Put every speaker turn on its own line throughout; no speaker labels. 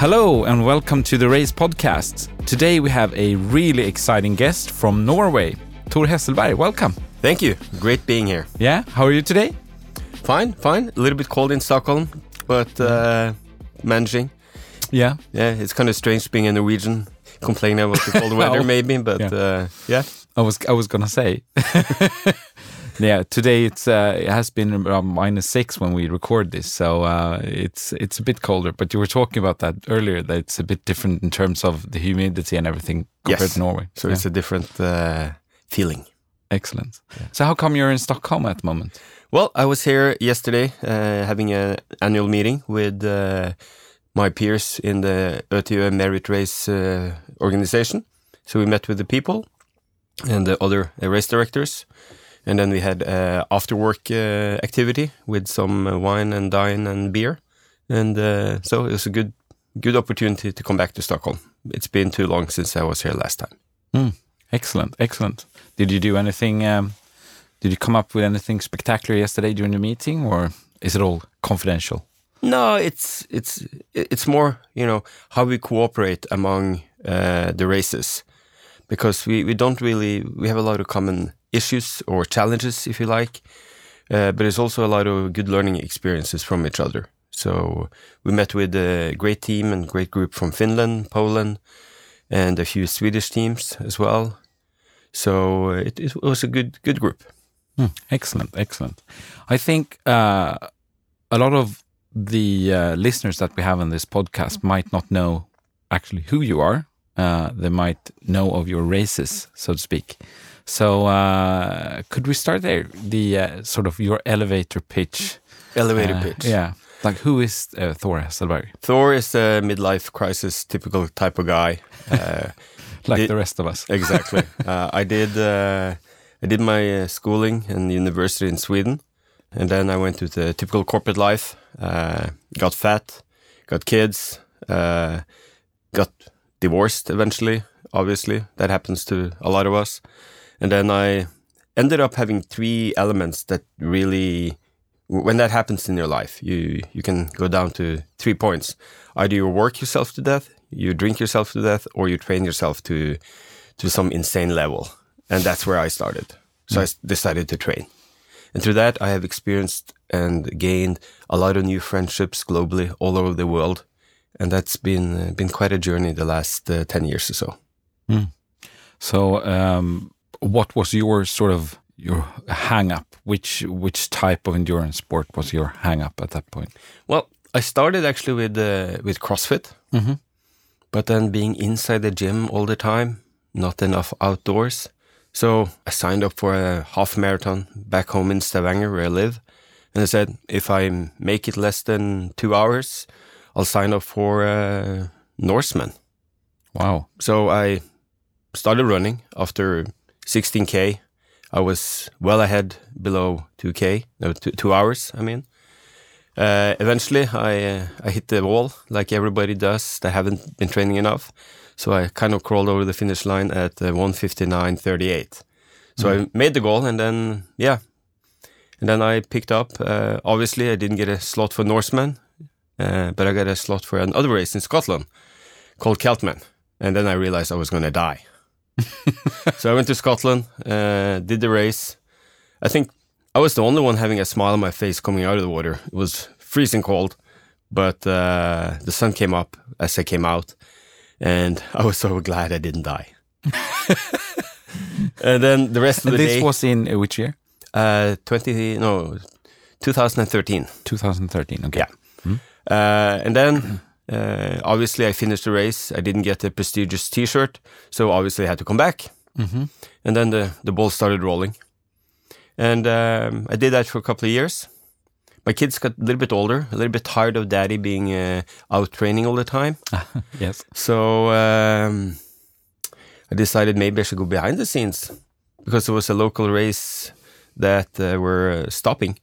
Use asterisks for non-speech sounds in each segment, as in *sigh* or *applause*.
Hello and welcome to the Race Podcast. Today we have a really exciting guest from Norway, Thor Hesselberg. Welcome.
Thank you. Great being here.
Yeah, how are you today?
Fine, fine. A little bit cold in Stockholm, but uh, managing.
Yeah.
Yeah, it's kind of strange being a Norwegian complaining about the cold *laughs* weather, maybe, but
yeah.
uh, yeah.
I was I was gonna say. *laughs* yeah, today it's uh, it has been around minus six when we record this, so uh, it's it's a bit colder. But you were talking about that earlier that it's a bit different in terms of the humidity and everything compared
Yes.
to Norway.
So
Yeah.
it's a different uh, feeling.
excellent. So how come you're in Stockholm at the moment?
Well, I was here yesterday uh, having an annual meeting with uh, my peers in the ÖTILLÖ Merit Race uh, organization. So we met with the people and the other race directors. And then we had uh, after work uh, activity with some uh, wine and dine and beer. And uh, so it was a good good opportunity to come back to Stockholm. It's been too long since I was here last time.
Hmm. Excellent, excellent. Did you do anything? Um, did you come up with anything spectacular yesterday during the meeting, or is it all confidential?
No, it's it's it's more you know how we cooperate among uh, the races, because we, we don't really we have a lot of common issues or challenges if you like, uh, but it's also a lot of good learning experiences from each other. So we met with a great team and great group from Finland, Poland, and a few Swedish teams as well. So it, it was a good good group.
Hmm, Excellent, excellent. I think uh, a lot of the uh, listeners that we have on this podcast might not know actually who you are. Uh, they might know of your races, so to speak. So, uh, could we start there? The uh, sort of your elevator pitch.
Elevator
Uh,
pitch.
Yeah. Like, who is uh, Thor Hesselberg?
Thor is a midlife crisis typical type of guy. Uh, *laughs*
Like
Did-
the rest of us.
exactly. *laughs* uh, I did uh, I did my uh, schooling and university in Sweden, and then I went to the typical corporate life. Uh, got fat, got kids, uh, got divorced eventually. Obviously, that happens to a lot of us. And then I ended up having three elements that really, when that happens in your life, you you can go down to three points. Either you work yourself to death, you drink yourself to death, or you train yourself to to some insane level. And that's where I started. So I decided to train. And through that, I have experienced and gained a lot of new friendships globally, all over the world. And that's been been quite a journey the last uh, 10 years or so.
So, um, what was your sort of your hang up? Which which type of endurance sport was your hang up at that point?
Well, I started actually with uh, with CrossFit,
Mhm.
but then being inside the gym all the time, not enough outdoors. So I signed up for a half marathon back home in Stavanger where I live, and I said if I make it less than two hours, I'll sign up for uh, Norseman.
Wow.
So I started running after 16k. I was well ahead below 2k, no, two, two hours. I mean, uh, eventually I uh, I hit the wall like everybody does that haven't been training enough. So I kind of crawled over the finish line at uh, 159.38. So I made the goal, and then yeah, and then I picked up. Uh, obviously, I didn't get a slot for Norseman, uh, but I got a slot for another race in Scotland called Celtman. And then I realized I was going to die. So I went to Scotland, uh, did the race. I think I was the only one having a smile on my face coming out of the water. It was freezing cold, but uh, the sun came up as I came out, and I was so glad I didn't die. *laughs* and then the rest of the
this
day, This
was in uh, which year?
uh, twenty no, 2013.
2013. Okay.
Yeah. Uh, and then uh, obviously I finished the race. I didn't get the prestigious T-shirt, so obviously I had to come back.
Mhm.
And then the the ball started rolling, and um, I did that for a couple of years. My kids got a little bit older, a little bit tired of daddy being uh, out training all the time. *laughs*
Yes.
So um, I decided maybe I should go behind the scenes because there was a local race that uh, were uh, stopping,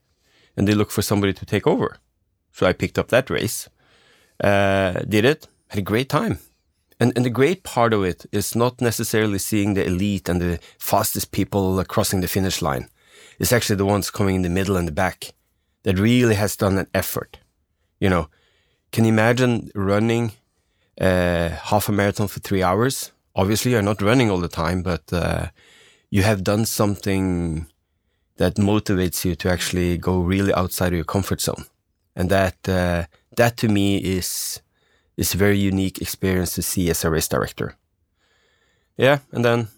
and they looked for somebody to take over. So I picked up that race, uh, did it, had a great time. And, and the great part of it is not necessarily seeing the elite and the fastest people crossing the finish line. It's actually the ones coming in the middle and the back that really has done an effort. You know, can you imagine running uh, half a marathon for three hours. Obviously, you're not running all the time, but uh, you have done something that motivates you to actually go really outside of your comfort zone, and that uh, that to me is is a very unique experience to see as a race director. Yeah, and then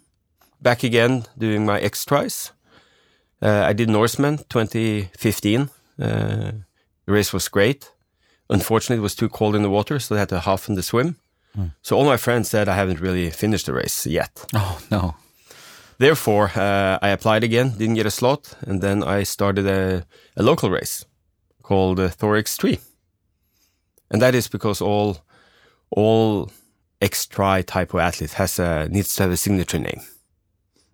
back again doing my X tries. Uh, I did Norseman 2015. Uh, the race was great. Unfortunately, it was too cold in the water, so I had to half in the swim. So all my friends said I haven't really finished the race yet. *laughs*
Oh no.
Therefore, uh, I applied again, didn't get a slot, and then I started a, a local race called uh, Thor Xtri. And that is because all all X Tri type of athlete has a needs to have a signature name.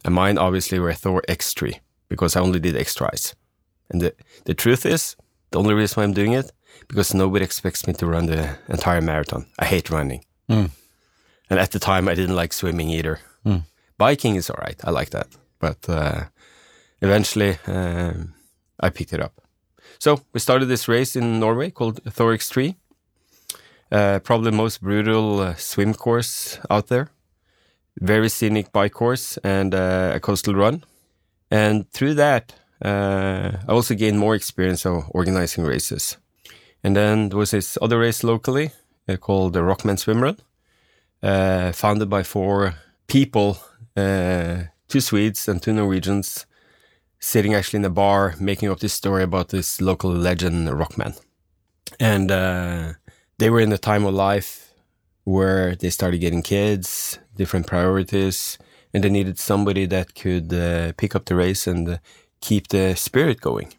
And mine obviously were Thor Xtri because I only did X Tries. And the the truth is, the only reason why I'm doing it because nobody expects me to run the entire marathon. I hate running.
Mm.
And at the time, I didn't like swimming either.
Mm.
Biking is all right. I like that. But uh, eventually, um, I picked it up. So we started this race in Norway called Thor Xtri. Uh, probably the most brutal uh, swim course out there. Very scenic bike course and uh, a coastal run. And through that, uh, I also gained more experience of organizing races. And then there was this other race locally called the Rockman Swim Run, founded by four people, two Swedes and two Norwegians, sitting actually in a bar making up this story about this local legend, Rockman. And they were in a time of life where they started getting kids, different priorities, and they needed somebody that could uh, pick up the race and uh, keep the spirit going.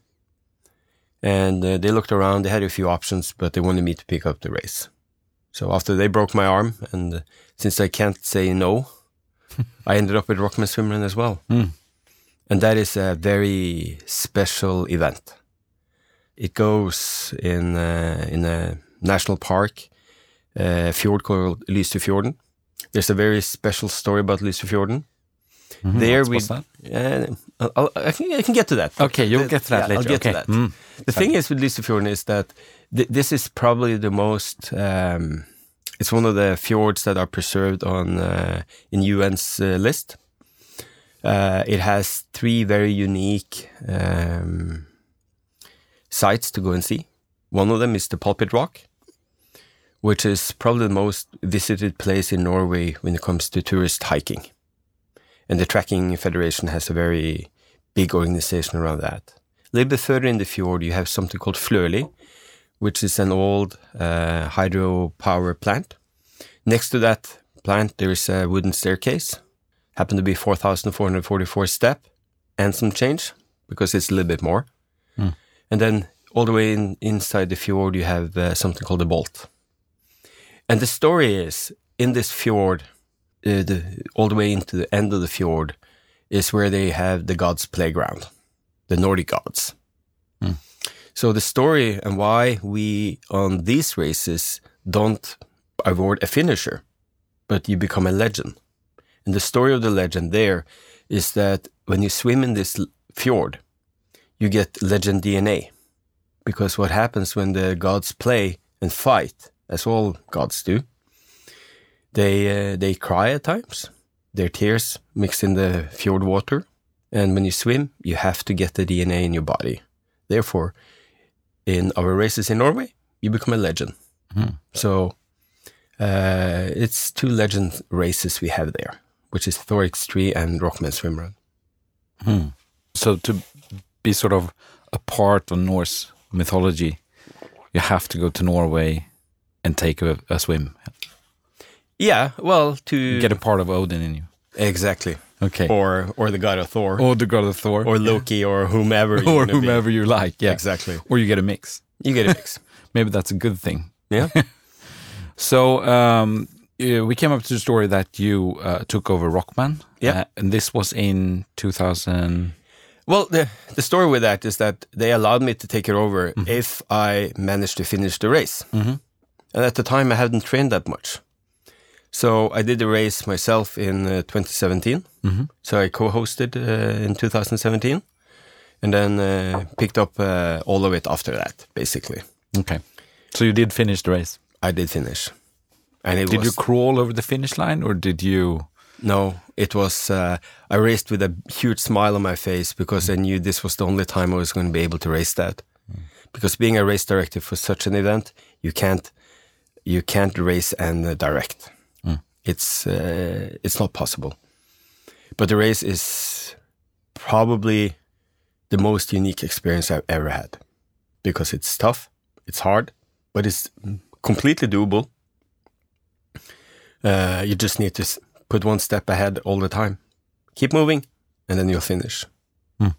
And uh, they looked around, they had a few options, but they wanted me to pick up the race. So after they broke my arm, and uh, since I can't say no, *laughs* I ended up with Rockman Swim Run as well.
Mm.
And that is a very special event. It goes in uh, in a national park, a fjord called Lysefjorden. There's a very special story about Lysefjorden.
Mhm.
There
What's-
we,
what's that?
uh, I'll, can, I can get to that.
Okay, you'll get to that
Yeah,
later.
I'll get
okay.
to that.
Mm.
The thing is with Lysefjorden is that th- this is probably the most. Um, it's one of the fjords that are preserved on uh, in UN's uh, list. Uh, it has three very unique um, sites to go and see. One of them is the Pulpit Rock, which is probably the most visited place in Norway when it comes to tourist hiking. And the Trekking Federation has a very big organization around that. A little bit further in the fjord, you have something called Flørli, which is an old uh, hydropower plant. Next to that plant, there is a wooden staircase. Happened to be 4,444 step and some change because it's a little bit more.
Hmm.
And then all the way in, inside the fjord, you have uh, something called a bolt. And the story is in this fjord, uh, the, all the way into the end of the fjord, is where they have the gods' playground, the Nordic gods.
Hmm.
So the story and why we on these races don't award a finisher, but you become a legend. And the story of the legend there is that when you swim in this fjord, you get legend DNA. Because what happens when the gods play and fight, as all gods do, they uh, they cry at times. Their tears mix in the fjord water, and when you swim, you have to get the DNA in your body. Therefore, in our races in Norway, you become a legend.
Hmm.
So uh, it's two legend races we have there, which is Thor Xtri and Rockman Swim Run.
Hmm. So to be sort of a part of Norse mythology, you have to go to Norway and take a, a swim.
Yeah, well, to
Get a part of Odin in you.
exactly,
Okay.
or or the god of Thor,
Or the god of Thor.
or Loki, or whomever, *laughs* you
or
wanna be.
whomever you like. Yeah.
Exactly,
Or you get a mix.
you get a mix. *laughs*
Maybe that's a good thing.
yeah. *laughs*
So um, we came up to the story that you uh, took over Rockman.
Yep.
Uh, and this was in 2000.
Well, the the story with that is that they allowed me to take it over if I managed to finish the race.
Mhm.
And at the time, I hadn't trained that much, so I did the race myself in uh, 2017.
Mhm.
So I co-hosted uh, in 2017, and then uh, picked up uh, all of it after that. Basically,
Okay. So you did finish the race.
I did finish, and it
Did
was
you crawl over the finish line or did you?
no, it was. Uh, I raced with a huge smile on my face because I knew this was the only time I was going to be able to race that. Because being a race director for such an event, you can't you can't race and uh, direct. It's uh, it's not possible. But the race is probably the most unique experience I've ever had because it's tough, it's hard, but it's completely doable. Uh, you just need to put one step ahead all the time. Keep moving, and then you'll finish.
Hmm.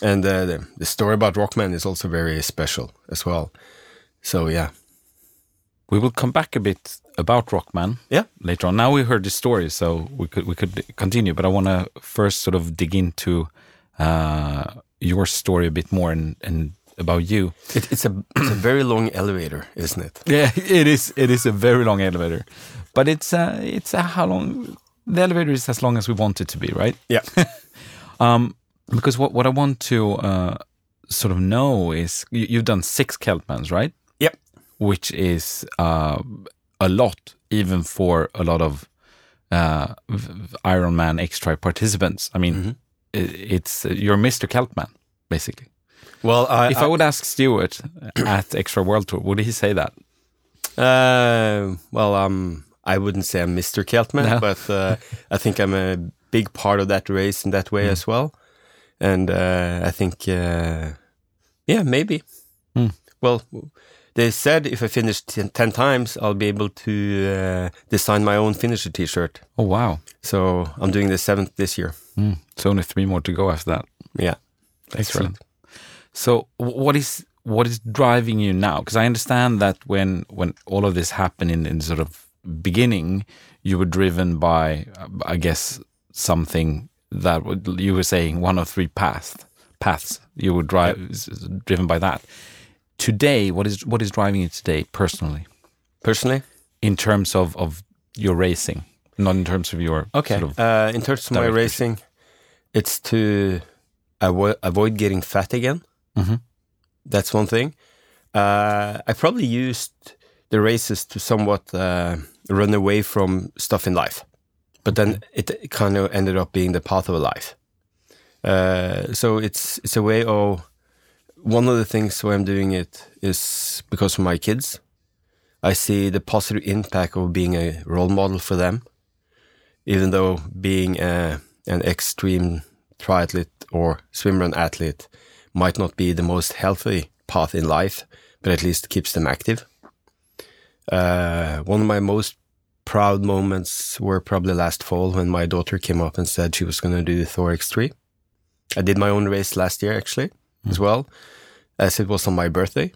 And uh, the, the story about Rockman is also very special as well. So yeah,
We will come back a bit about Rockman
yeah,
later on. Now we heard the story, so we could we could continue. But I want to first sort of dig into uh, your story a bit more and, and about you.
it, it's a it's a very long elevator, isn't it? *laughs*
Yeah, it is. It is a very long elevator, but it's uh, it's uh, how long? The elevator is as long as we want it to be, right?
Yeah, *laughs*
Because what what I want to uh, sort of know is you, you've done six Celtmans, right? Which is uh, a lot, even for a lot of uh, Ironman X-Tri participants. I mean, i- it's uh, you're Mr. Celtman, basically.
Well, I,
If I would ask Stuart at Xtri World Tour, would he say that?
Uh, well, um, I wouldn't say I'm Mr. Celtman,
No.
but uh, I think I'm a big part of that race in that way as well. And uh, I think, uh, yeah, maybe.
Hmm.
Well, they said if I finish ten, 10 times, I'll be able to uh, design my own finisher T-shirt.
Oh wow!
So I'm doing the seventh this year.
Mm. It's only three more to go after that.
Yeah, that's
Excellent. So, what is what is driving you now? Because I understand that when when all of this happened in, in sort of beginning, you were driven by, I guess, something that you were saying one of three paths. Paths you were drive s- driven by that. Today, what is what is driving you today personally,
Personally,
in terms of of your racing, not in terms of your
Okay.
sort of
uh, in terms of my racing, it's to avo- avoid getting fat again.
Mhm.
That's one thing. Uh, I probably used the races to somewhat uh, run away from stuff in life, but then it kind of ended up being the path of a life. Uh, so it's it's a way of one of the things why I'm doing it is because of my kids. I see the positive impact of being a role model for them even though being a, an extreme triathlete or swimrun athlete might not be the most healthy path in life, but at least keeps them active. Uh, one of my most proud moments were probably last fall when my daughter came up and said she was going to do the Xtri. I did my own race last year actually as well, as it was on my birthday.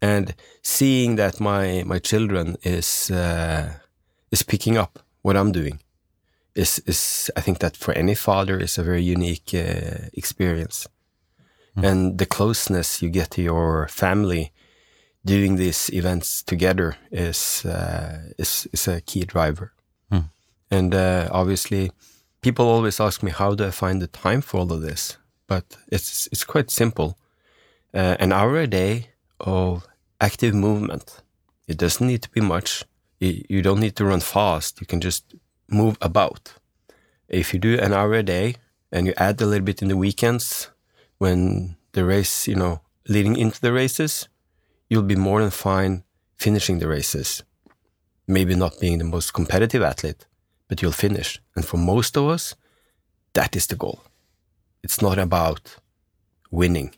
And seeing that my my children is uh, is picking up what I'm doing is is I think that for any father is a very unique uh, experience, and the closeness you get to your family doing these events together is uh, is is a key driver,
Hmm.
and uh, obviously people always ask me how do I find the time for all of this, but it's it's quite simple, uh, an hour a day of active movement. It doesn't need to be much. You, you don't need to run fast. You can just move about. If you do an hour a day and you add a little bit in the weekends when the race, you know, leading into the races, you'll be more than fine finishing the races. Maybe not being the most competitive athlete, but you'll finish. And for most of us, that is the goal. It's not about winning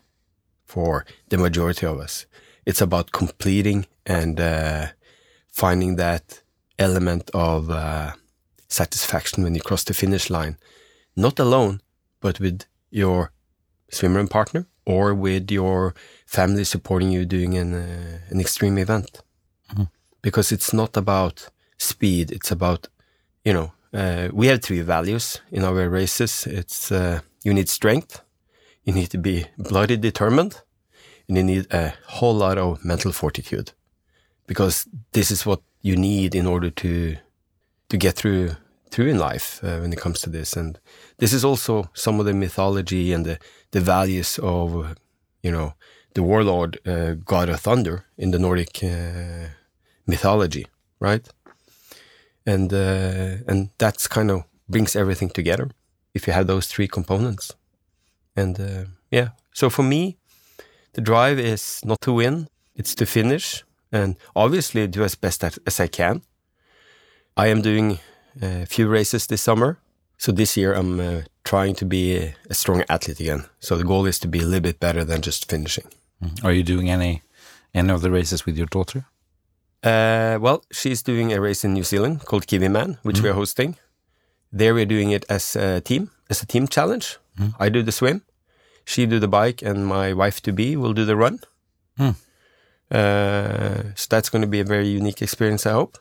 for the majority of us. It's about completing and uh, finding that element of uh, satisfaction when you cross the finish line, not alone, but with your swimmer and partner or with your family supporting you doing an, uh, an extreme event. Because it's not about speed, it's about, you know, uh, we have three values in our races. It's uh, you need strength, you need to be bloody determined, and you need a whole lot of mental fortitude. Because this is what you need in order to to get through through in life uh, when it comes to this. And this is also some of the mythology and the the values of you know the warlord uh, god of thunder in the nordic uh, mythology right? And uh, and that's kind of brings everything together if you have those three components. And uh, yeah, so for me, the drive is not to win; it's to finish, and obviously do as best as, I can. I am doing a few races this summer, so this year I'm uh, trying to be a, strong athlete again. So the goal is to be a little bit better than just finishing.
Mm. Are you doing any any of the races with your daughter?
Uh, well, she's doing a race in New Zealand called Kiwiman, which we are hosting. There we're doing it as a team, as a team challenge. I do the swim, she do the bike, and my wife to be will do the run.
Hmm.
Uh, so that's going to be a very unique experience, I hope.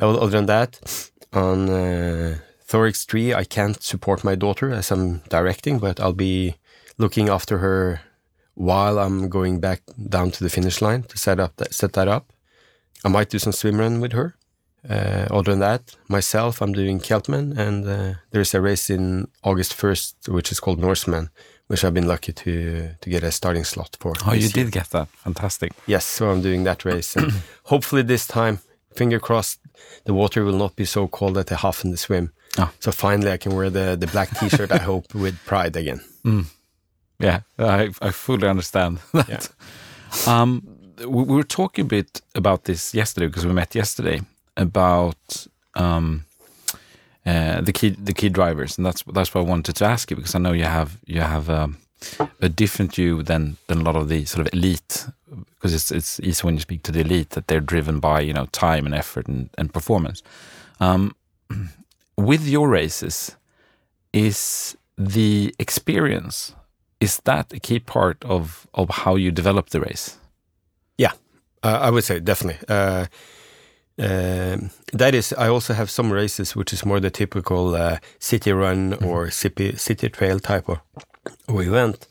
Other than that, on uh, Thor Xtri, I can't support my daughter as I'm directing, but I'll be looking after her while I'm going back down to the finish line to set up that, set that up. I might do some swim run with her. Uh, other than that, myself, I'm doing Celtman, and uh, there's a race in August 1st, which is called Norseman, which I've been lucky to to get a starting slot for.
Oh, you
year.
did get that. Fantastic.
Yes, so I'm doing that race, and *clears throat* hopefully this time, finger crossed, the water will not be so cold that I half in the swim.
Ah.
So finally, I can wear the the black T-shirt. I hope with pride again. *laughs*
Yeah, I, I fully understand *laughs* that.
Yeah.
Um, we were talking a bit about this yesterday because we met yesterday about um, uh, the key the key drivers, and that's that's what I wanted to ask you because I know you have you have um, a different view than than a lot of the sort of elite because it's it's easy when you speak to the elite that they're driven by you know time and effort and, and performance. Um, *clears throat* with your races, is the experience is that a key part of of how you develop the race?
Yeah, uh, I would say definitely. Uh, um, that is, I also have some races which is more the typical uh, city run or city city trail type of of event.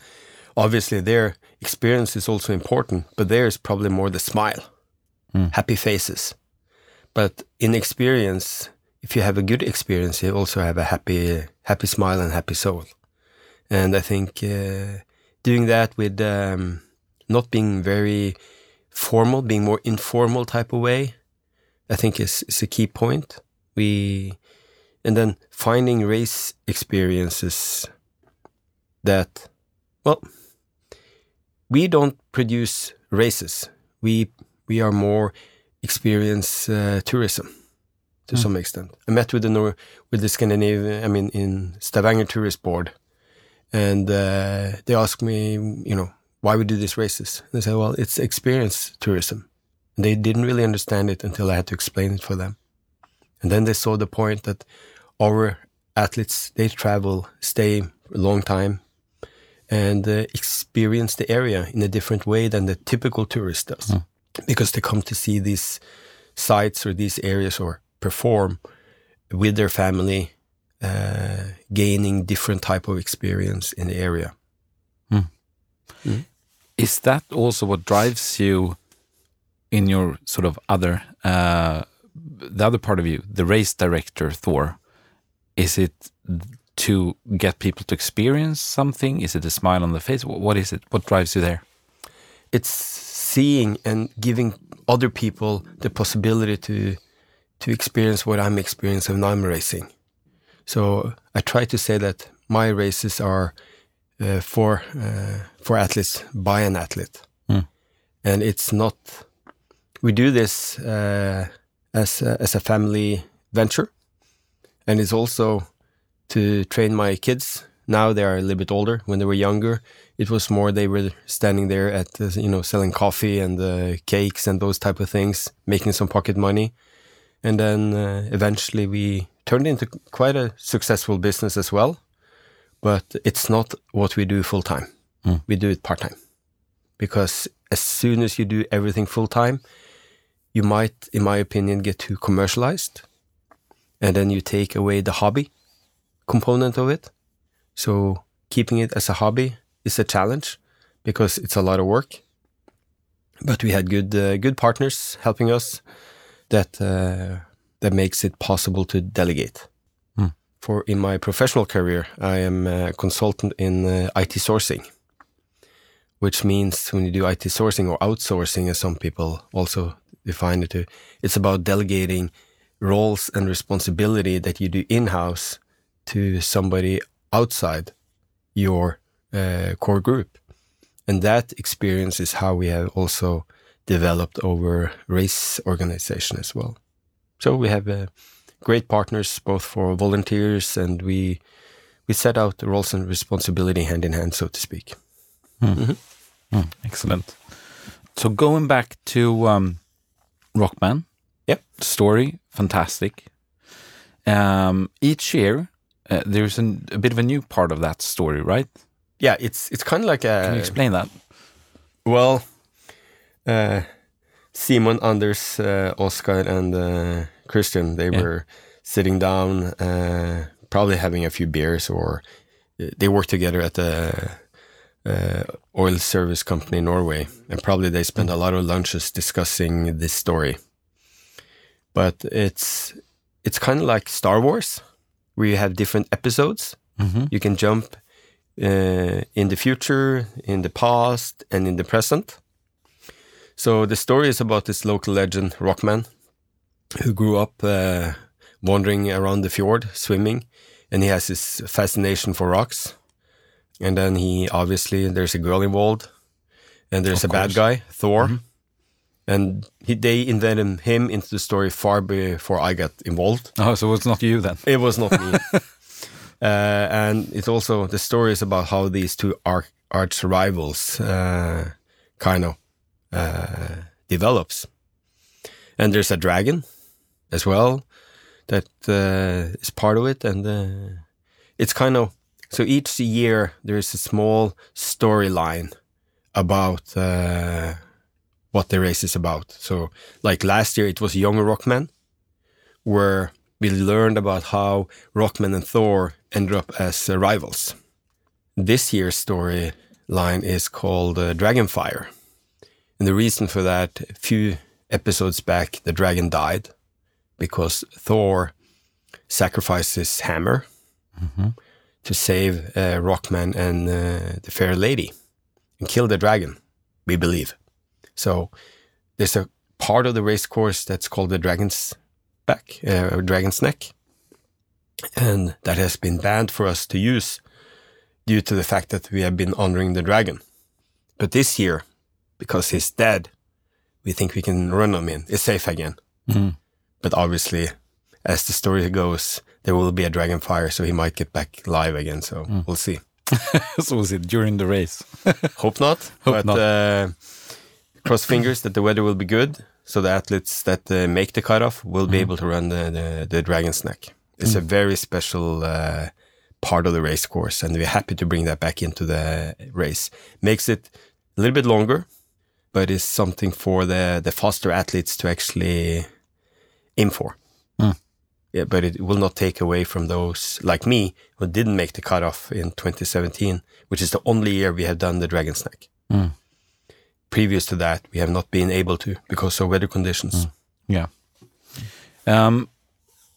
Obviously, their experience is also important, but there's probably more the smile, happy faces. But in experience, if you have a good experience, you also have a happy happy smile and happy soul. And I think uh, doing that with um, not being very formal, being more informal type of way, I think is, is a key point. We and then finding race experiences that well we don't produce races. We we are more experience uh, tourism to some extent. I met with the Nor- with the Scandinavian, I mean, in Stavanger Tourist Board, and uh, they asked me, you know, why we do these races. And I said, well, it's experience tourism. They didn't really understand it until I had to explain it for them. And then they saw the point that our athletes they travel, stay a long time, and uh, experience the area in a different way than the typical tourist does, because they come to see these sites or these areas or perform with their family, uh, gaining different type of experience in the area.
Is that also what drives you in your sort of other uh, the other part of you, the race director Thor? Is it to get people to experience something? Is it a smile on the face? What is it? What drives you there?
it's seeing and giving other people the possibility to to experience what I'm experiencing when I'm racing. So I try to say that my races are uh, for uh, for athletes by an athlete,
Mm.
and it's not. We do this uh, as a, as a family venture, and it's also to train my kids. Now they are a little bit older. When they were younger, it was more they were standing there at uh, you know selling coffee and uh, cakes and those type of things, making some pocket money, and then uh, eventually we turned into quite a successful business as well. But it's not what we do full time.
Mm.
We do it part time because as soon as you do everything full time, you might, in my opinion, get too commercialized, and then you take away the hobby component of it. So keeping it as a hobby is a challenge because it's a lot of work. But we had good uh, good partners helping us that uh, that makes it possible to delegate.
Hmm.
For in my professional career, I am a consultant in uh, IT sourcing, which means when you do IT sourcing or outsourcing, as some people also define it to, it's about delegating roles and responsibility that you do in house to somebody outside your uh, core group. And that experience is how we have also developed our race organization as well. So we have uh, great partners both for volunteers and we we set out the roles and responsibility hand in hand, so to speak.
Mm, excellent. So going back to um, Rockman,
Yep.
story fantastic. Um, each year uh, there's an, a bit of a new part of that story, right?
Yeah, it's it's kind of like a
Can you explain that?
Well, uh, Simon, Anders, uh, Oscar, and uh, Christian, they
Yeah.
were sitting down, uh, probably having a few beers, or uh, they worked together at the uh, oil service company in Norway, and probably they spent a lot of lunches discussing this story. But it's it's kind of like Star Wars, where you have different episodes.
hmm
You can jump uh, in the future, in the past, and in the present. So the story is about this local legend, Rockman, who grew up uh, wandering around the fjord, swimming, and he has this fascination for rocks. And then he obviously there's a girl involved, and there's
Of
a bad guy, Thor, and he, they invented him into the story far before I got involved.
Oh, so it's not you then?
It was not me. *laughs* uh, and it's also the story is about how these two arch, arch rivals uh, kind of uh, develops. And there's a dragon as well that uh, is part of it, and uh, it's kind of so each year there is a small storyline about uh, what the race is about. So, like last year, it was Young Rockman, where we learned about how Rockman and Thor ended up as uh, rivals. This year's storyline is called uh, Dragonfire. And the reason for that, a few episodes back, the dragon died because Thor sacrificed his hammer
Mhm.
To save uh, Rockman and uh, the fair lady and kill the dragon, we believe. So there's a part of the race course that's called the Dragon's Back, uh, or Dragon's Neck. And that has been banned for us to use due to the fact that we have been honoring the dragon. But this year, because he's dead, we think we can run him in. It's safe again.
Mhm.
But obviously, as the story goes, there will be a dragon fire, so he might get back live again. So we'll see. *laughs*
so was it during the race? *laughs*
Hope not. *laughs*
Hope
but
not.
Uh, cross fingers that the weather will be good, so the athletes that uh, make the cutoff will be able to run the, the, the dragon's neck. It's a very special uh, part of the race course, and we're happy to bring that back into the race. Makes it a little bit longer, but it's something for the, the faster athletes to actually aim for. Yeah, but it will not take away from those like me who didn't make the cutoff in 2017, which is the only year we have done the dragon's neck
Mm.
previous to that, we have not been able to because of weather conditions.
Yeah. Um,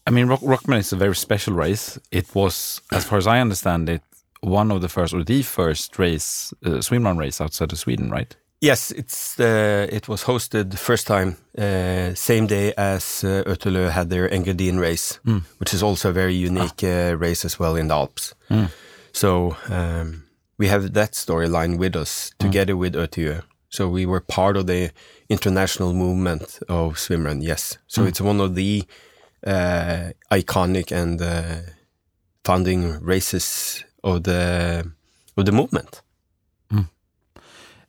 I mean, Rock, Rockman is a very special race. It was, as far as I understand it, one of the first or the first race, uh, swimrun race outside of Sweden, right?
Yes, it's the it was hosted the first time uh, same day as uh, ÖTILLÖ had their Engadin race, which is also a very unique uh, race as well in the Alps. So um, we have that storyline with us together with ÖTILLÖ. So we were part of the international movement of swimrun. Yes, so it's one of the uh, iconic and uh, founding races of the of the movement.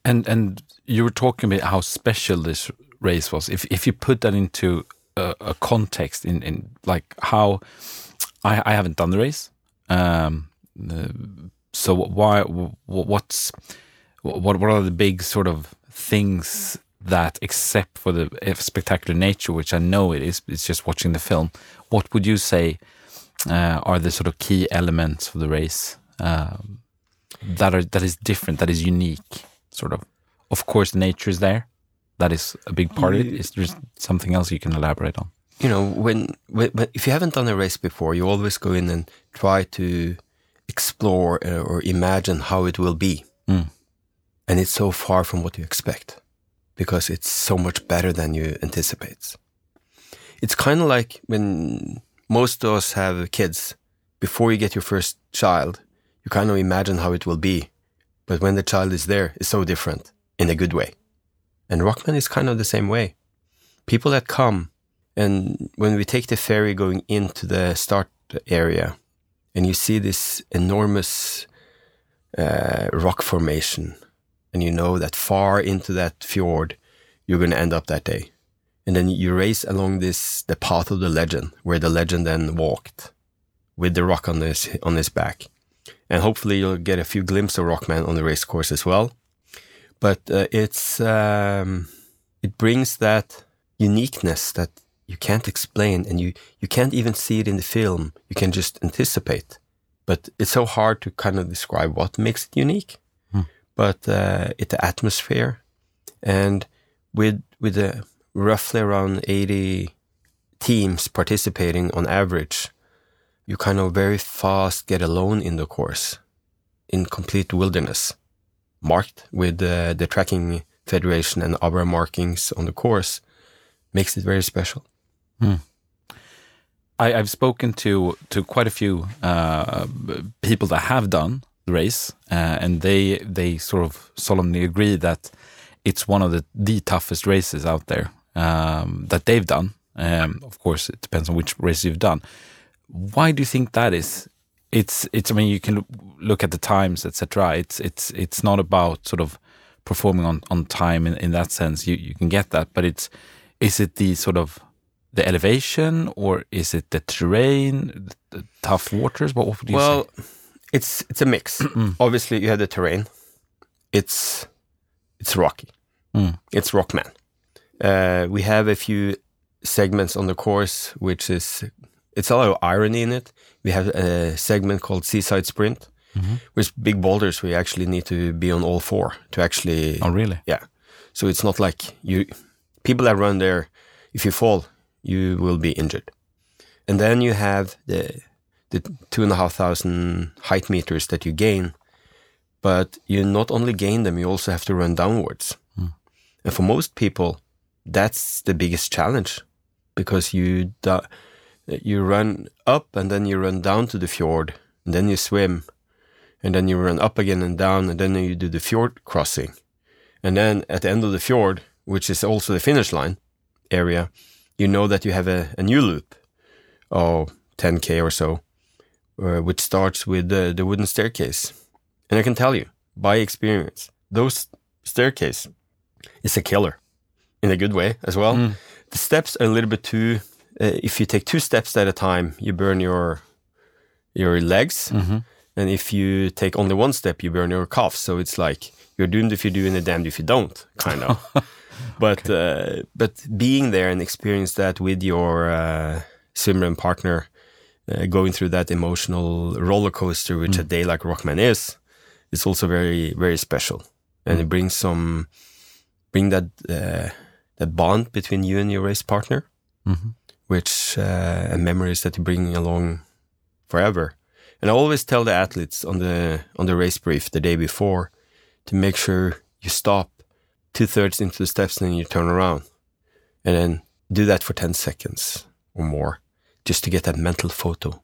And and you were talking about how special this race was. If if you put that into a, a context, in in like how I I haven't done the race, um, so why what's what what are the big sort of things that except for the uh, spectacular nature, which I know it is, it's just watching the film. What would you say uh, are the sort of key elements of the race um, that are that is different, that is unique, sort of? Of course, nature is there. That is a big part of it. Is there something else you can elaborate on?
you know when, when, when if you haven't done a race before you always go in and try to explore uh, or imagine how it will be
Mm.
and it's so far from what you expect because it's so much better than you anticipate it's kind of like when most of us have kids. Before you get your first child, you kind of imagine how it will be, but when the child is there, it's so different in a good way. And Rockman is kind of the same way. People that come, and when we take the ferry going into the start area, and you see this enormous uh, rock formation, and you know that far into that fjord, you're going to end up that day. And then you race along this the path of the legend, where the legend then walked, with the rock on his on his back, and hopefully you'll get a few glimpses of Rockman on the race course as well. But uh, it's um, it brings that uniqueness that you can't explain, and you you can't even see it in the film. You can just anticipate, but it's so hard to kind of describe what makes it unique.
Hmm.
But uh, it's the atmosphere, and with with a roughly around 80 teams participating on average, you kind of very fast get alone in the course in complete wilderness, marked with uh, the tracking federation and other markings on the course, makes it very special.
I, I've spoken to to quite a few uh, people that have done the race, uh, and they they sort of solemnly agree that it's one of the the toughest races out there um, that they've done. Um, of course, it depends on which race you've done. Why do you think that is? It's it's. I mean, you can look at the times, etc. It's it's it's not about sort of performing on on time in, in that sense. You you can get that, but it's is it the sort of the elevation or is it the terrain, the tough waters? What, what would you
well,
say?
it's it's a mix. Obviously, you have the terrain. It's it's rocky.
Mm.
It's Rockman. Uh, we have a few segments on the course, which is it's a lot of irony in it. We have a segment called Seaside Sprint, mm-hmm. with big boulders. We actually need to be on all four to actually.
Oh, really?
Yeah. So it's not like you people that run there. If you fall, you will be injured. And then you have the the two and a half thousand height meters that you gain, but you not only gain them, you also have to run downwards. Hmm. And for most people, that's the biggest challenge because you you run up and then you run down to the fjord, and then you swim, and then you run up again and down, and then you do the fjord crossing. And then at the end of the fjord, which is also the finish line area, you know that you have a, a new loop of 10k or so, uh, which starts with the, the wooden staircase. And I can tell you by experience, those staircase is a killer in a good way as well. The steps are a little bit too. Uh, if you take two steps at a time, you burn your your legs, and if you take only one step, you burn your calves. So it's like you're doomed if you do, and you're damned if you don't, kind of. *laughs* but uh, but being there and experience that with your uh, swimmer and partner, uh, going through that emotional roller coaster, which a day like Rockman is, it's also very very special, and it brings some bring that uh, that bond between you and your race partner, which uh, and memories that you bring along forever. And I always tell the athletes on the on the race brief the day before to make sure you stop two thirds into the steps and then you turn around, and then do that for ten seconds or more, just to get that mental photo,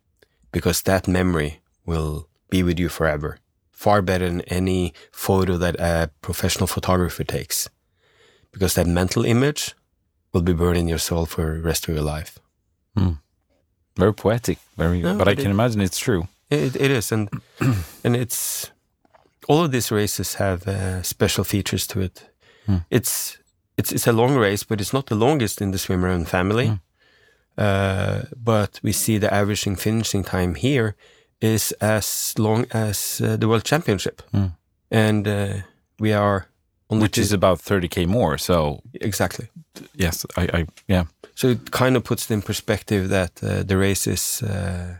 because that memory will be with you forever, far better than any photo that a professional photographer takes because that mental image will be burning your soul for the rest of your life.
Very poetic, very.
No,
but I can
it-
imagine it's true.
It, it is, and *clears throat* and it's all of these races have uh, special features to it. It's it's it's a long race, but it's not the longest in the swimmer and family. Uh, but we see the averaging finishing time here is as long as uh, the World Championship, and uh, we are on
Which is about 30k more. So
exactly.
yes, I, I yeah.
So it kind of puts it in perspective that uh, the race is uh,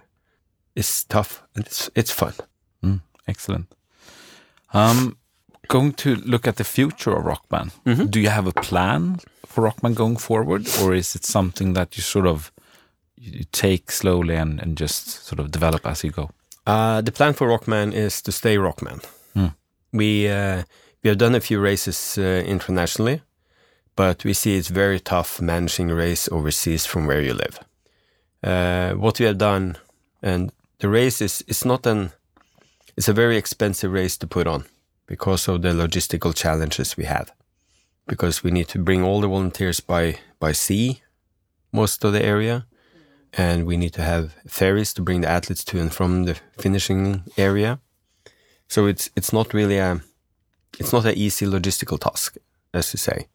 is tough and it's it's fun.
Mm, excellent. Um, going to look at the future of Rockman. Do you have a plan for Rockman going forward, or is it something that you sort of you take slowly and, and just sort of develop as you go?
Uh, the plan for Rockman is to stay Rockman.
Hmm.
We uh, we have done a few races uh, internationally, but we see it's very tough managing a race overseas from where you live. Uh, what we have done, and the race is it's not an it's a very expensive race to put on because of the logistical challenges we have. Because we need to bring all the volunteers by by sea, most of the area, and we need to have ferries to bring the athletes to and from the finishing area. So it's it's not really a it's not an easy logistical task, as you say.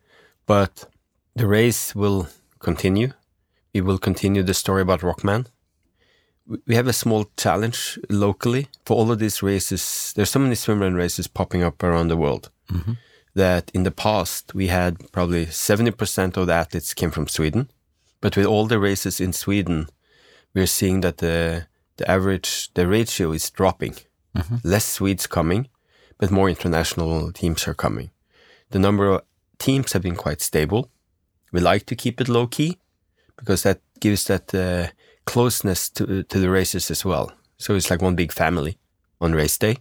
But the race will continue. We will continue the story about Rockman. We have a small challenge locally for all of these races. There's so many swimrun races popping up around the world mm-hmm. that in the past we had probably 70% of the athletes came from Sweden. But with all the races in Sweden, we're seeing that the the average the ratio is dropping. Mm-hmm. Less Swedes coming, but more international teams are coming. The number of teams have been quite stable. We like to keep it low key because that gives that uh, closeness to to the races as well. So it's like one big family on race day.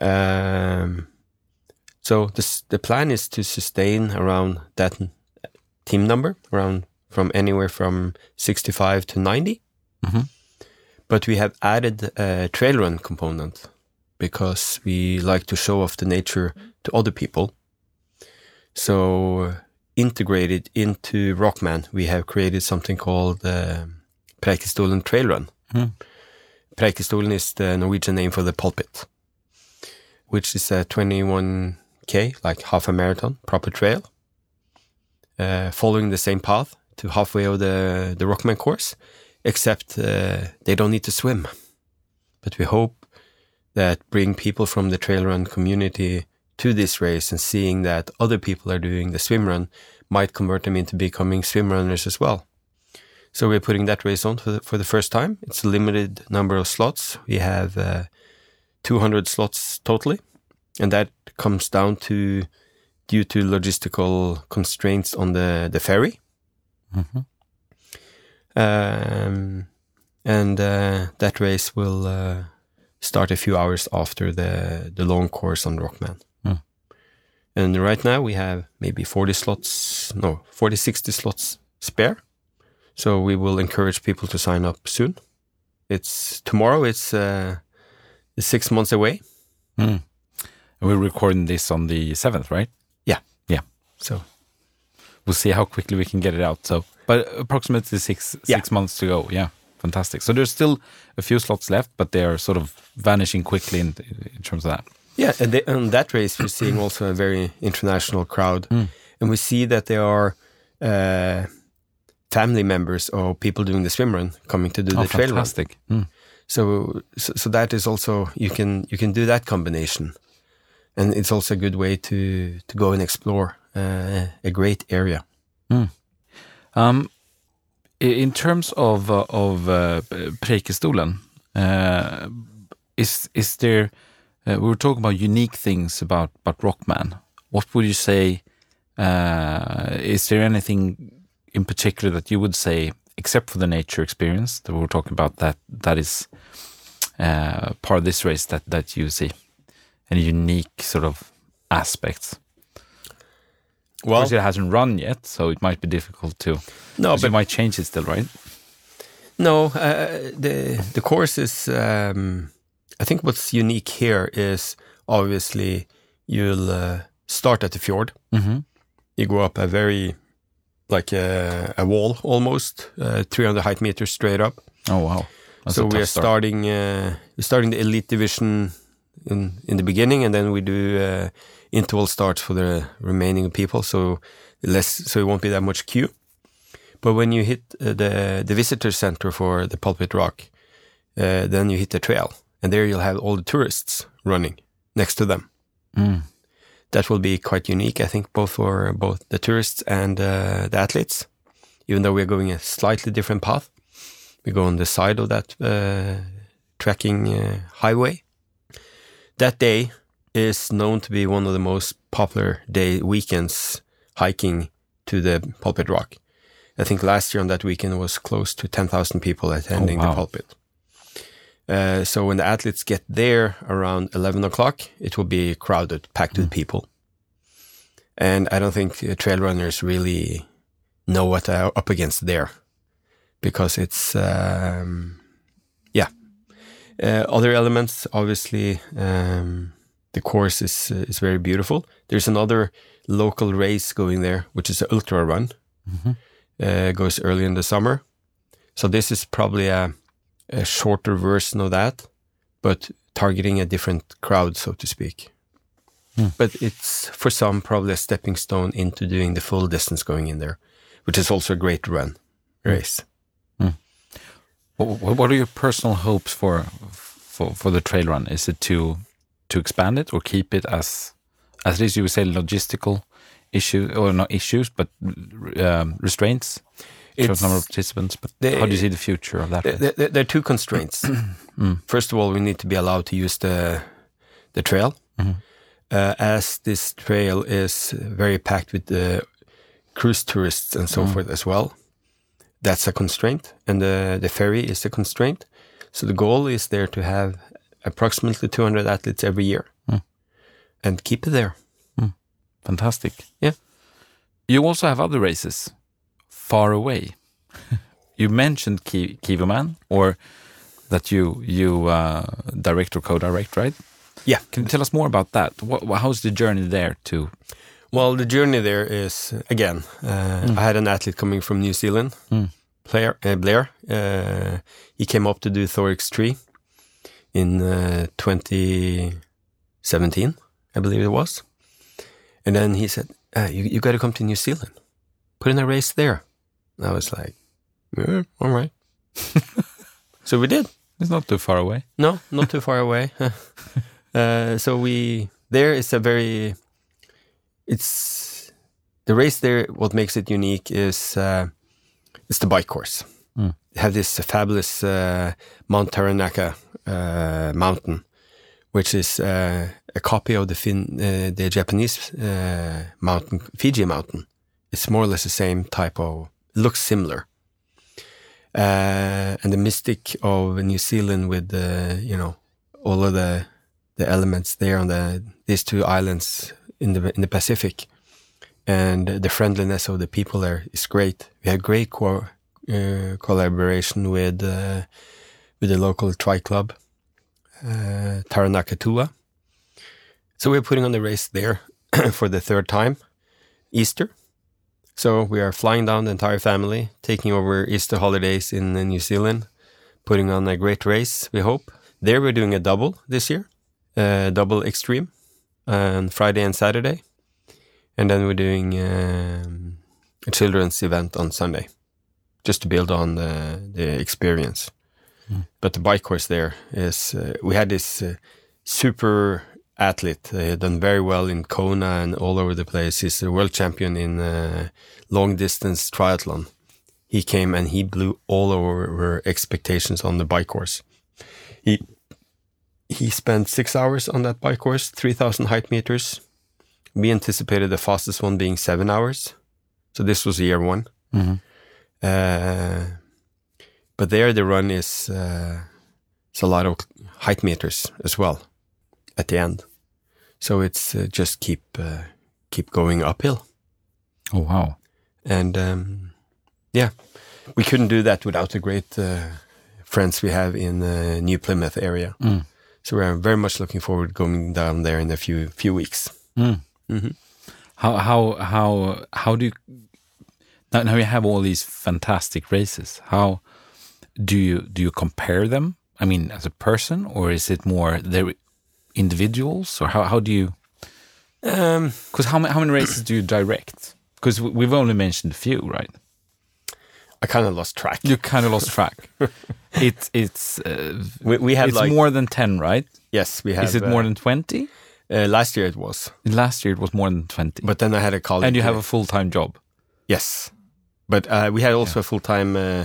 Um, so this, the plan is to sustain around that team number, around from anywhere from 65 to 90.
Mhm.
But we have added a trail run component because we like to show off the nature to other people. So integrated into Rockman, we have created something called uh, Preikestolen Trail Run.
Mm.
Preikestolen is the Norwegian name for the pulpit, which is a 21k, like half a marathon, proper trail, uh, following the same path to halfway of the, the Rockman course, except uh, they don't need to swim. But we hope that bring people from the trail run community to this race and seeing that other people are doing the swim run might convert them into becoming swim runners as well. So we're putting that race on for the, for the first time. It's a limited number of slots. We have uh, 200 slots totally, and that comes down to due to logistical constraints on the the ferry.
Mhm.
Um, and uh, that race will uh, start a few hours after the the long course on Rockman.
Hmm.
And right now we have maybe 40 slots, no, 40, 60 slots spare. So we will encourage people to sign up soon. It's tomorrow. It's uh, six months away.
Mm. And we're recording this on the 7th, right? Yeah. Yeah.
So
We'll see how quickly we can get it out. So, but approximately six
Yeah.
six months to go. Yeah, fantastic. So there's still a few slots left, but they are sort of vanishing quickly in, in terms of that.
yeah, and they, that race we're seeing also a very international crowd, and we see that there are uh, family members or people doing the swim run coming to do
Oh,
the trail run.
fantastic. Mm.
So, so so that is also you can you can do that combination, and it's also a good way to to go and explore uh, a great area.
Um, i- in terms of uh, of uh, uh, is is there? Uh, we were talking about unique things about about Rockman. What would you say? Uh, is there anything in particular that you would say, except for the nature experience that we were talking about, that that is uh, part of this race that that you see? Any unique sort of aspects? Of
Well,
course, it hasn't run yet, so it might be difficult to.
no,
But
it
might change it still, right?
no, uh, the the course is. Um, I think what's unique here is obviously you'll uh, start at the fjord.
Mm-hmm.
You go up a very like a, a wall almost, uh, 300 height meters straight up.
Oh wow! That's
so we are
start.
starting uh, we're starting the elite division in in the beginning, and then we do uh, interval starts for the remaining people. So less, so it won't be that much queue. But when you hit uh, the the visitor center for the Pulpit Rock, uh, then you hit the trail, and there you'll have all the tourists running next to them.
Mm.
That will be quite unique, I think, both for both the tourists and uh, the athletes. Even though we're going a slightly different path, we go on the side of that uh, trekking uh, highway. That day is known to be one of the most popular day weekends hiking to the Pulpit Rock. I think last year on that weekend was close to 10,000 people attending
Oh, wow.
the pulpit. Uh, so when the athletes get there around 11 o'clock, it will be crowded, packed with people. and I don't think uh, trail runners really know what they're up against there, because it's um, yeah. Uh, other elements, obviously, um, the course is uh, is very beautiful. There's another local race going there, which is an ultra run. Uh, goes early in the summer, so this is probably a, a shorter version of that, but targeting a different crowd, so to speak. But it's for some probably a stepping stone into doing the full distance going in there, which is also a great run race.
What, what are your personal hopes for for for the trail run? Is it to to expand it or keep it as as it is? You would say logistical issue or not issues, but um, restraints. in terms of number of participants. But
the-
how do you see the future of that?
There, there, there are two constraints. *clears throat* First of all, we need to be allowed to use the the trail, uh, as this trail is very packed with the cruise tourists and so forth as well. That's a constraint, and the the ferry is a constraint. So the goal is there to have approximately 200 athletes every year, and keep it there.
Fantastic.
Yeah.
You also have other races far away. *laughs* you mentioned Ki Kiwiman, or that you you uh, direct or co-direct, right?
Yeah.
Can you tell us more about that? What, how's the journey there to?
Well, the journey there is again. Uh, I had an athlete coming from New Zealand, player uh, Blair. Uh, he came up to do Thor Xtri in uh, 2017, I believe it was. And then he said, uh, "You you got to come to New Zealand, put in a race there." And I was like, "Yeah, all right." *laughs* so we did.
It's not too far away.
No, not too far away. *laughs* uh, so we there is a very it's the race there. What makes it unique is uh, it's the bike course.
Mm.
Have this fabulous uh, Mount Taranaki uh, mountain, which is uh, a copy of the fin the Japanese mountain Fuji mountain. It's more or less the same type of looks similar uh, and the mystic of New Zealand with the you know all of the the elements there on the these two islands in the in the Pacific, and the friendliness of the people there is great. We have great co- uh, collaboration with uh, with the local tri club, uh, Taranaki Tua. So we're putting on the race there *clears throat* for the third time, Easter. So we are flying down the entire family, taking over Easter holidays in New Zealand, putting on a great race, we hope. There we're doing a double this year, uh, double extreme, on Friday and Saturday. And then we're doing um, a children's event on Sunday, just to build on the, the experience. But the bike course there is, uh, we had this uh, super athlete. He had done very well in Kona and all over the place. He's a world champion in uh, long distance triathlon. He came and he blew all our expectations on the bike course. He he spent six hours on that bike course, three thousand height meters. We anticipated the fastest one being seven hours, so this was year one. Uh, but there, the run is uh, it's a lot of height meters as well at the end. So it's uh, just keep uh, keep going uphill,
Oh wow!
and um, yeah, we couldn't do that without the great uh, friends we have in the New Plymouth area.
Mm.
So we're very much looking forward to going down there in a few few weeks.
Mm.
Mhm.
How how how how do you now, now you have all these fantastic races? How do you do you compare them? I mean, as a person, or is it more they're individuals, or how how do you?
Um,
Because how many how many races do you direct? Because we've only mentioned a few, right?
I kind of lost track.
You kind of lost *laughs* track. it's it's uh,
We, we had
it's
like
more than ten, right?
yes, we have.
Is it more than twenty?
uh, last year? It was,
Last year it was more than twenty.
but then I had a colleague.
and you have a full time job.
Yes, but uh, we had also a full time uh,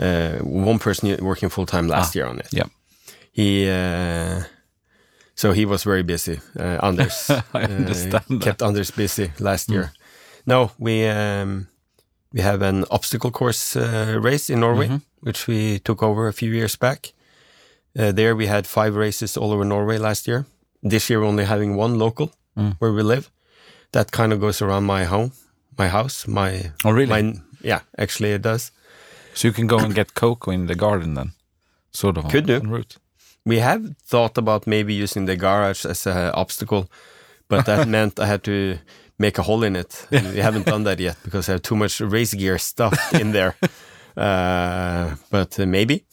uh, one person working full time last
Ah,
year on it.
yeah.
he uh, so he was very busy. Uh, Anders, *laughs*
I understand
uh,
that. Hmm.
kept Anders busy last year. No, we um, we have an obstacle course uh, race in Norway,
Mm-hmm.
which we took over a few years back. Uh, there we had five races all over Norway last year. This year we're only having one local
Mm.
where we live. that kind of goes around my home, my house, my.
Oh, really?
My, yeah, actually it does.
So you can go and get cocoa in the garden then, sort of.
Could do.
route.
We have thought about maybe using the garage as an obstacle, but that *laughs* meant I had to make a hole in it. And we haven't done that yet because I have too much race gear stuff *laughs* in there. Uh, but uh, maybe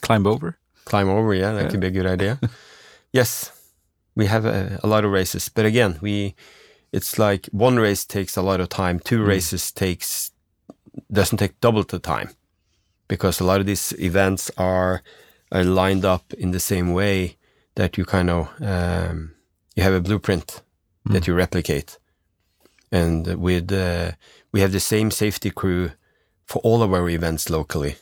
Climb over.
climb over. Yeah, that
Yeah.
could be a good idea. *laughs* yes, we have a, a lot of races, but again, we it's like one race takes a lot of time. Two
Mm.
races takes doesn't take double the time because a lot of these events are are lined up in the same way that you kind of um, you have a blueprint that you replicate, and with uh, we have the same safety crew for all of our events locally.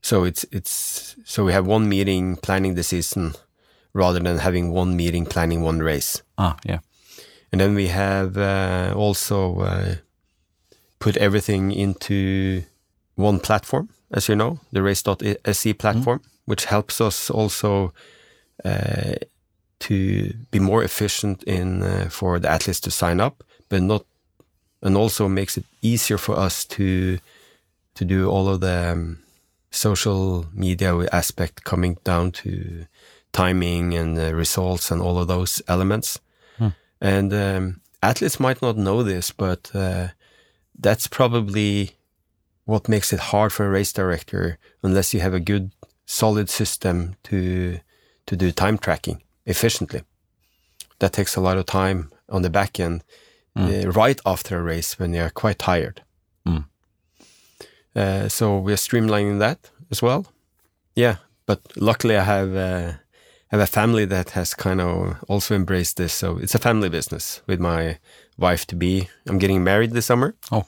So it's it's so we have one meeting planning the season rather than having one meeting planning one race.
Ah, yeah.
And then we have uh, also uh, put everything into one platform, as you know, the race.se platform, which helps us also uh, to be more efficient in uh, for the athletes to sign up, but not, and also makes it easier for us to to do all of the um, social media aspect coming down to timing and uh, results and all of those elements. And um, athletes might not know this, but uh, that's probably what makes it hard for a race director unless you have a good, solid system to to do time tracking efficiently. That takes a lot of time on the back end, uh, right after a race when you are quite tired.
Mm.
Uh, so we are streamlining that as well. Yeah, but luckily I have. Uh, have a family that has kind of also embraced this. So it's a family business with my wife to be. I'm getting married this summer.
Oh,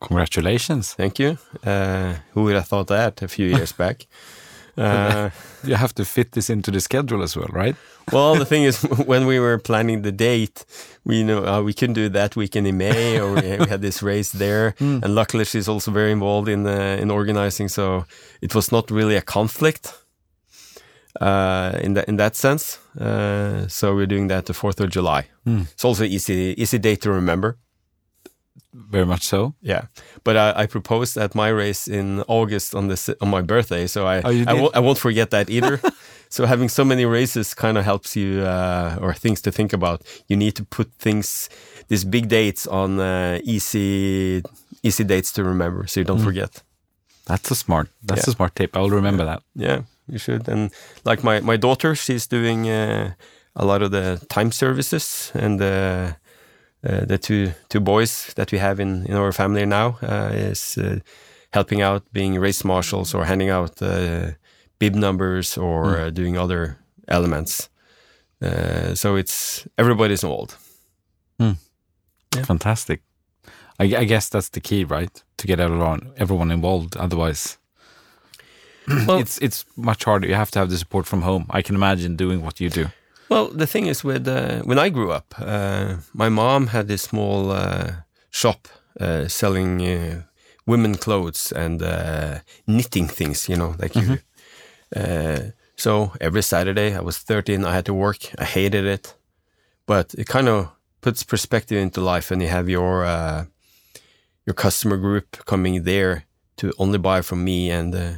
congratulations.
Thank you. Uh, who would have thought that a few years *laughs* back? Uh,
You have to fit this into the schedule as well, right? *laughs*
well, the thing is, *laughs* when we were planning the date, we know uh, we couldn't do that weekend in May, or we, we had this race there. And luckily, she's also very involved in uh, in organizing, so it was not really a conflict uh, in that in that sense. Uh, so we're doing that the Fourth of July. It's also easy easy date to remember.
Very much so.
Yeah, but I, I proposed at my race in August on this on my birthday, so I
Oh,
I, won't, I won't forget that either. *laughs* so having so many races kind of helps you uh, or things to think about. You need to put things these big dates on uh, easy easy dates to remember, so you don't forget.
That's a smart. That's
Yeah.
a smart tip. I will remember that.
Yeah, you should. And like my my daughter, she's doing uh, a lot of the time services, and uh, uh, the two two boys that we have in in our family now uh, is uh, helping out, being race marshals or handing out uh, bib numbers or uh, doing other elements. Uh, so it's everybody's involved. Yeah.
Fantastic. I, I guess that's the key, right? To get everyone everyone involved. Otherwise,
Well-
it's it's much harder. You have to have the support from home. I can imagine doing what you do.
Well, the thing is, with uh, when I grew up, uh, my mom had this small uh, shop uh, selling uh, women clothes and uh, knitting things. You know, like you. Uh, so every Saturday, I was 13. I had to work. I hated it, but it kind of puts perspective into life, and you have your uh, your customer group coming there to only buy from me and uh,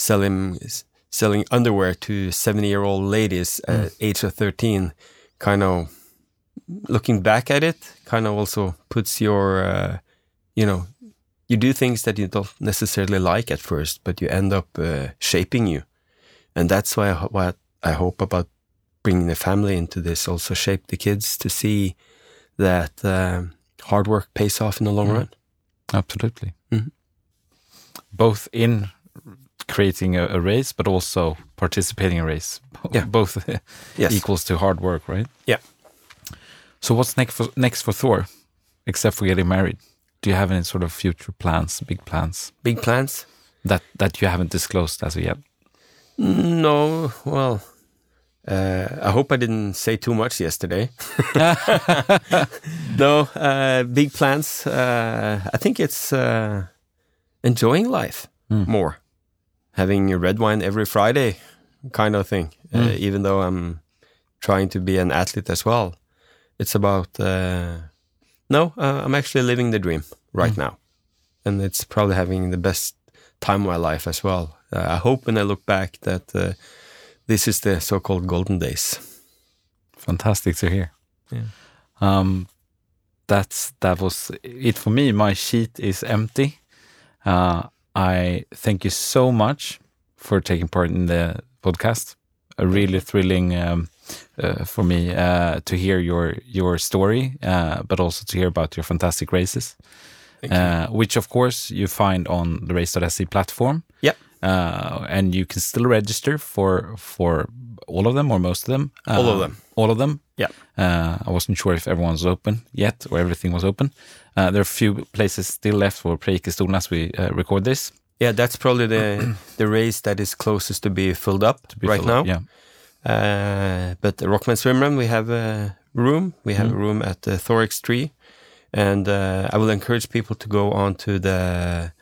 selling selling underwear to 70 year old ladies at age of 13 kind of looking back at it kind of also puts your uh, you know you do things that you don't necessarily like at first but you end up uh, shaping you and that's why what I hope about bringing the family into this also shape the kids to see that um, hard work pays off in the long run
Absolutely.
Mhm.
Both in creating a, a race, but also participating in a race. *laughs*
Yeah.
Both
yes *laughs*
equals to hard work, right?
Yeah.
So what's next for next for Thor, except for getting married? Do you have any sort of future plans, big plans
big plans
that that you haven't disclosed as of yet?
No, well, uh, I hope I didn't say too much yesterday. *laughs* no, uh, big plans. Uh, I think it's uh, enjoying life more, having a red wine every Friday, kind of thing. Uh, even though I'm trying to be an athlete as well, it's about uh, No, uh, I'm actually living the dream right now, and it's probably having the best time of my life as well. Uh, I hope when I look back that uh, this is the so-called golden days.
Fantastic to hear.
Yeah.
Um, that's that was it for me. My sheet is empty. Uh, I thank you so much for taking part in the podcast. A really thrilling um, uh, for me uh, to hear your your story, uh, but also to hear about your fantastic races, uh, which of course you find on the Race.se platform.
Yep.
Uh, and you can still register for for all of them or most of them.
All of
Uh,
them.
All of them.
Yeah.
Uh, I wasn't sure if everyone was open yet or everything was open. Uh, there are a few places still left for Preikestolen as we uh, record this.
Yeah, that's probably the *clears throat* the race that is closest to be filled up
be
right
filled
now.
up, Yeah.
Uh, but the Rockman Swimrun, we have a room. We have a room at the Thor Xtri, and uh, I will encourage people to go onto the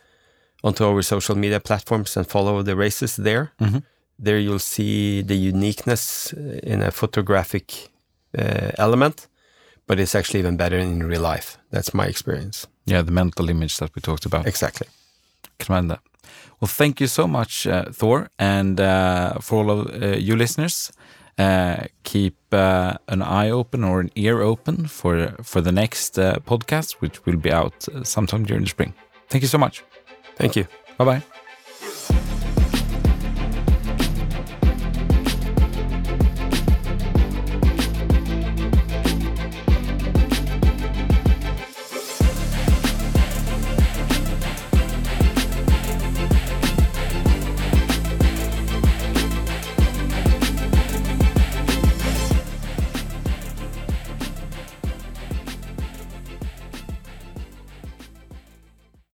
onto our social media platforms and follow the races there.
Mhm.
There you'll see the uniqueness uh, in a photographic uh, element, but it's actually even better in real life. That's my experience.
Yeah, the mental image that we talked about.
Exactly.
Commend that. Well, thank you so much, uh, Thor, and uh, for all of uh, you listeners. Uh, keep uh, an eye open or an ear open for for the next uh, podcast, which will be out sometime during the spring. Thank you so much.
Thank you.
Bye bye.